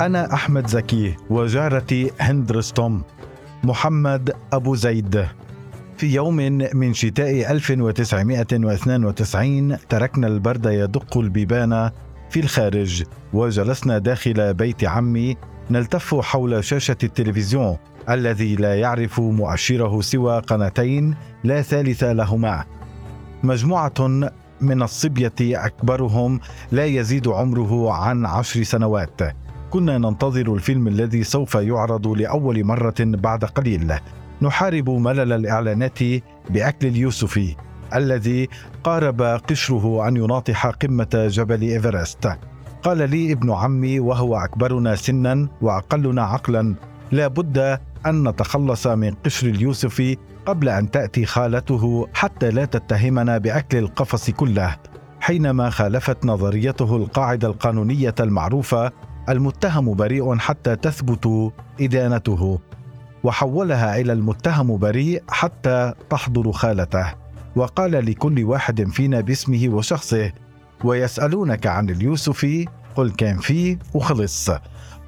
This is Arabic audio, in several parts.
أنا أحمد زكي وجارتي هند رستم محمد أبو زيد. في يوم من شتاء 1992 تركنا البرد يدق البيبان في الخارج وجلسنا داخل بيت عمي نلتف حول شاشة التلفزيون الذي لا يعرف مؤشره سوى قناتين لا ثالث لهما. مجموعة من الصبية أكبرهم لا يزيد عمره عن عشر سنوات. كنا ننتظر الفيلم الذي سوف يعرض لأول مرة بعد قليل. نحارب ملل الإعلانات بأكل اليوسفي الذي قارب قشره أن يناطح قمة جبل إيفرست. قال لي ابن عمي وهو أكبرنا سنا وأقلنا عقلا لا بد أن نتخلص من قشر اليوسفي قبل أن تأتي خالته حتى لا تتهمنا بأكل القفص كله. حينما خالفت نظريته القاعدة القانونية المعروفة المتهم بريء حتى تثبت إدانته وحولها إلى المتهم بريء حتى تحضر خالته. وقال لكل واحد فينا باسمه وشخصه ويسألونك عن اليوسفي قل كان فيه وخلص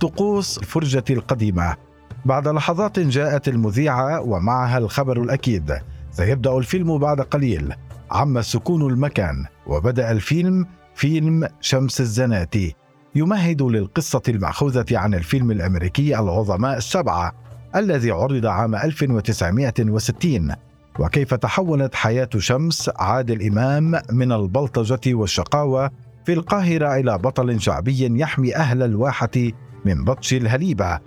طقوس الفرجة القديمة. بعد لحظات جاءت المذيعة ومعها الخبر الأكيد. سيبدأ الفيلم بعد قليل. عم سكون المكان وبدأ الفيلم فيلم شمس الزناتي. يمهد للقصة المأخوذة عن الفيلم الأمريكي العظماء السبعة الذي عرض عام 1960 وكيف تحولت حياة شمس عادل إمام من البلطجة والشقاوة في القاهرة إلى بطل شعبي يحمي أهل الواحة من بطش الهليبة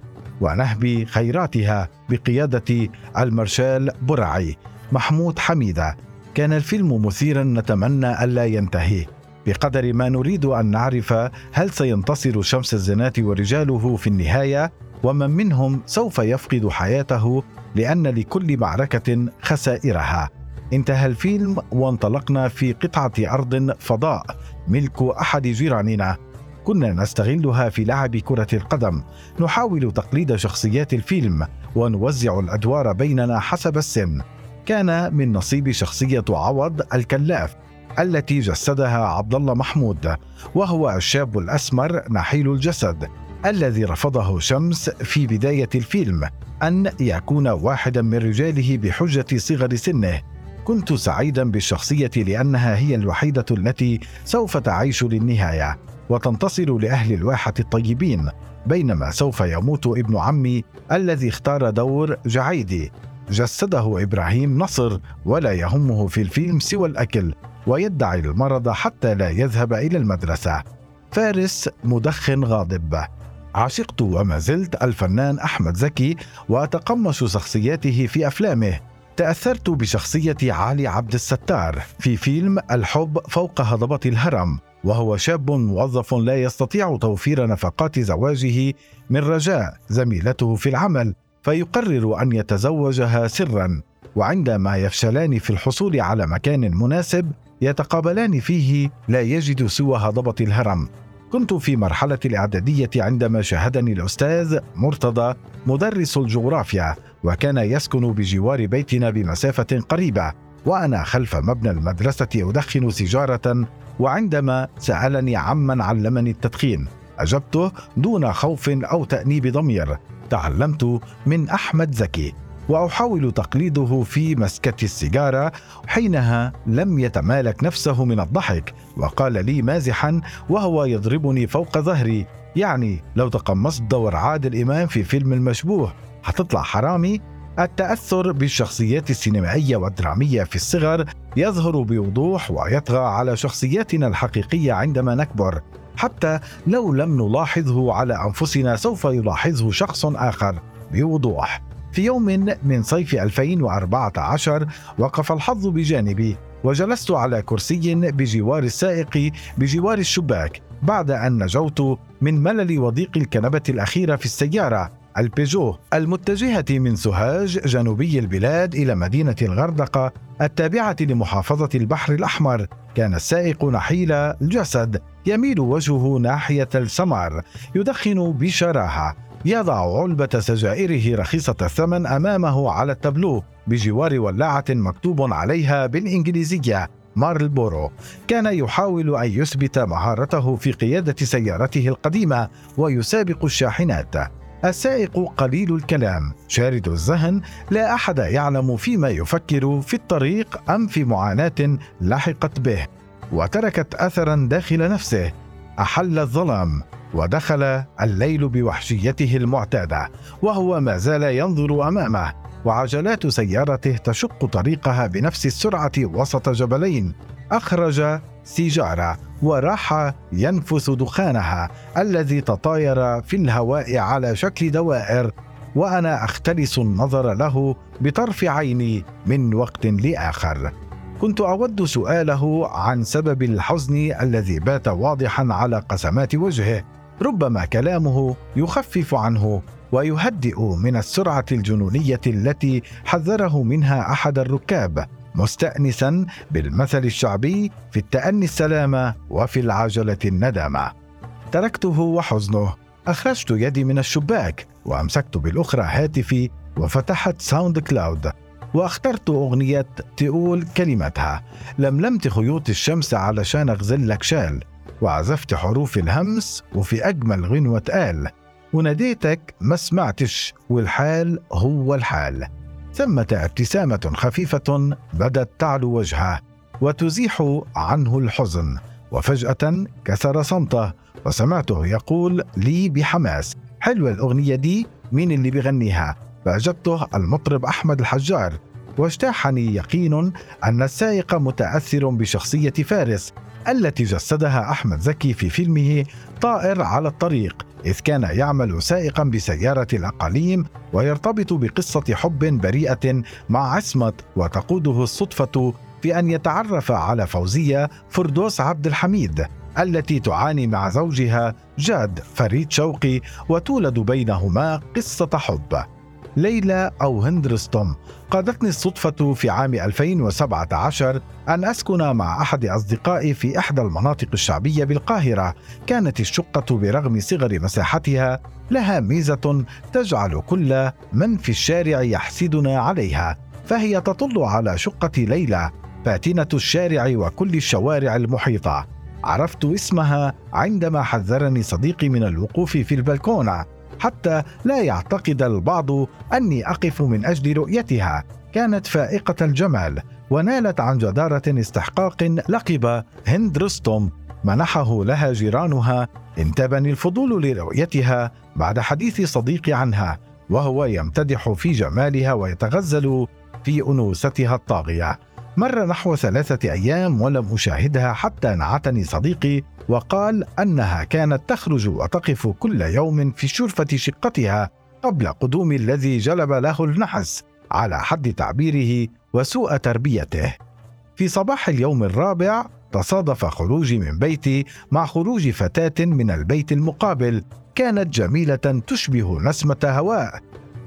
ونهب خيراتها بقيادة المارشال برعي محمود حميدة. كان الفيلم مثيرا نتمنى ألا ينتهي. بقدر ما نريد أن نعرف هل سينتصر شمس الزنات ورجاله في النهاية ومن منهم سوف يفقد حياته لأن لكل معركة خسائرها. انتهى الفيلم وانطلقنا في قطعة أرض فضاء ملك أحد جيراننا. كنا نستغلها في لعب كرة القدم. نحاول تقليد شخصيات الفيلم ونوزع الأدوار بيننا حسب السن. كان من نصيب شخصية عوض الكلاف. التي جسدها عبد الله محمود وهو الشاب الأسمر نحيل الجسد الذي رفضه شمس في بداية الفيلم أن يكون واحدا من رجاله بحجة صغر سنه. كنت سعيدا بالشخصية لأنها هي الوحيدة التي سوف تعيش للنهاية وتنتصر لأهل الواحة الطيبين بينما سوف يموت ابن عمي الذي اختار دور جعيدي. جسده إبراهيم نصر ولا يهمه في الفيلم سوى الأكل ويدعي المرض حتى لا يذهب إلى المدرسة. فارس مدخن غاضب. عشقت وما زلت الفنان أحمد زكي وأتقمص شخصياته في أفلامه. تأثرت بشخصية علي عبد الستار في فيلم الحب فوق هضبة الهرم وهو شاب موظف لا يستطيع توفير نفقات زواجه من رجاء زميلته في العمل. فيقرر أن يتزوجها سرا وعندما يفشلان في الحصول على مكان مناسب يتقابلان فيه لا يجد سوى هضبة الهرم. كنت في مرحلة الإعدادية عندما شاهدني الأستاذ مرتضى مدرس الجغرافيا وكان يسكن بجوار بيتنا بمسافة قريبة وأنا خلف مبنى المدرسة أدخن سيجارة وعندما سألني عمن علمني التدخين. أجبته دون خوف أو تأنيب ضمير. تعلمت من أحمد زكي وأحاول تقليده في مسكة السيجارة حينها لم يتمالك نفسه من الضحك وقال لي مازحا وهو يضربني فوق ظهري. يعني لو تقمصت دور عادل إمام في فيلم المشبوه هتطلع حرامي؟ التأثر بالشخصيات السينمائية والدرامية في الصغر يظهر بوضوح ويطغى على شخصياتنا الحقيقية عندما نكبر. حتى لو لم نلاحظه على أنفسنا سوف يلاحظه شخص آخر بوضوح. في يوم من صيف 2014 وقف الحظ بجانبي وجلست على كرسي بجوار السائق بجوار الشباك بعد أن نجوت من ملل وضيق الكنبة الأخيرة في السيارة. البيجو المتجهة من سوهاج جنوبي البلاد إلى مدينة الغردقة التابعة لمحافظة البحر الأحمر. كان السائق نحيل الجسد يميل وجهه ناحية السمر يدخن بشراهة. يضع علبة سجائره رخيصة الثمن أمامه على التابلو بجوار ولاعة مكتوب عليها بالإنجليزية مارلبورو. كان يحاول أن يثبت مهارته في قيادة سيارته القديمة ويسابق الشاحنات. السائق قليل الكلام. شارد الذهن لا أحد يعلم فيما يفكر في الطريق أم في معاناة لحقت به. وتركت اثرا داخل نفسه. أحل الظلام. ودخل الليل بوحشيته المعتادة. وهو ما زال ينظر أمامه. وعجلات سيارته تشق طريقها بنفس السرعة وسط جبلين. أخرج سيجارة وراح ينفس دخانها الذي تطاير في الهواء على شكل دوائر وأنا أختلس النظر له بطرف عيني من وقت لآخر. كنت أود سؤاله عن سبب الحزن الذي بات واضحا على قسمات وجهه ربما كلامه يخفف عنه ويهدئ من السرعة الجنونية التي حذره منها أحد الركاب. مستانسا بالمثل الشعبي في التأني السلامه وفي العجلة الندامة. تركته وحزنه. أخرجت يدي من الشباك وأمسكت بالأخرى هاتفي وفتحت SoundCloud واخترت أغنية تقول كلمتها. لملمت خيوط الشمس علشان أغزل لك شال. وعزفت حروف الهمس وفي أجمل غنوة قال وناديتك ما سمعتش والحال هو الحال. ثمة ابتسامة خفيفة بدت تعلو وجهه وتزيح عنه الحزن وفجأة كسر صمته وسمعته يقول لي بحماس حلوة الأغنية دي مين اللي بغنيها فأجبته المطرب أحمد الحجار واجتاحني يقين أن السائق متأثر بشخصية فارس التي جسدها أحمد زكي في فيلمه طائر على الطريق. إذ كان يعمل سائقا بسيارة الأقاليم ويرتبط بقصة حب بريئة مع عصمت وتقوده الصدفة في أن يتعرف على فوزية فردوس عبد الحميد التي تعاني مع زوجها جاد فريد شوقي وتولد بينهما قصة حب. ليلى أو هند رستم قادتني الصدفة في عام 2017 أن أسكن مع أحد أصدقائي في إحدى المناطق الشعبية بالقاهرة. كانت الشقة برغم صغر مساحتها لها ميزة تجعل كل من في الشارع يحسدنا عليها فهي تطل على شقة ليلى فاتنة الشارع وكل الشوارع المحيطة. عرفت اسمها عندما حذرني صديقي من الوقوف في البلكونة. حتى لا يعتقد البعض أني أقف من أجل رؤيتها. كانت فائقة الجمال ونالت عن جدارة استحقاق لقب هند رستم منحه لها جيرانها. انتابني الفضول لرؤيتها بعد حديث صديقي عنها وهو يمتدح في جمالها ويتغزل في أنوثتها الطاغية. مر نحو ثلاثة أيام ولم أشاهدها حتى نعتني صديقي وقال أنها كانت تخرج وتقف كل يوم في شرفة شقتها قبل قدوم الذي جلب له النحس على حد تعبيره وسوء تربيته. في صباح اليوم الرابع تصادف خروجي من بيتي مع خروج فتاة من البيت المقابل كانت جميلة تشبه نسمة هواء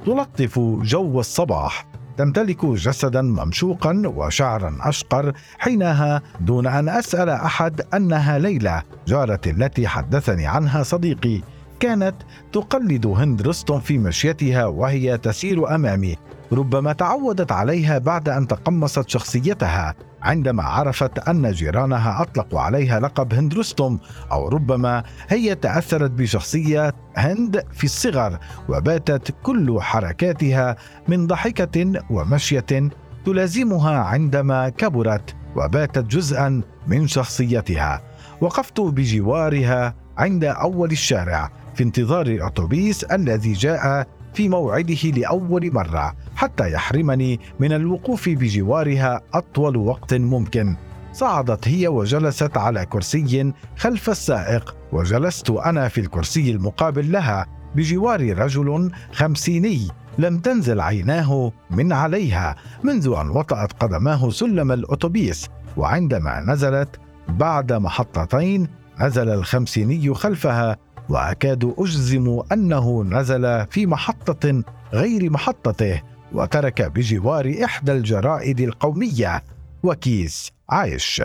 تلطف جو الصباح. تمتلك جسدا ممشوقا وشعرا أشقر حينها دون أن أسأل أحد أنها ليلى جارتي التي حدثني عنها صديقي كانت تقلد هند رستم في مشيتها وهي تسير أمامي. ربما تعودت عليها بعد أن تقمصت شخصيتها. عندما عرفت أن جيرانها أطلقوا عليها لقب هند رستم أو ربما هي تأثرت بشخصيه هند في الصغر وباتت كل حركاتها من ضحكة ومشية تلازمها عندما كبرت وباتت جزءا من شخصيتها. وقفت بجوارها عند أول الشارع في انتظار الأتوبيس الذي جاء في موعده لأول مرة حتى يحرمني من الوقوف بجوارها أطول وقت ممكن. صعدت هي وجلست على كرسي خلف السائق وجلست أنا في الكرسي المقابل لها بجوار رجل خمسيني لم تنزل عيناه من عليها منذ أن وطأت قدماه سلم الأتوبيس وعندما نزلت بعد محطتين نزل الخمسيني خلفها وأكاد أجزم أنه نزل في محطة غير محطته وترك بجوار إحدى الجرائد القومية وكيس عايش.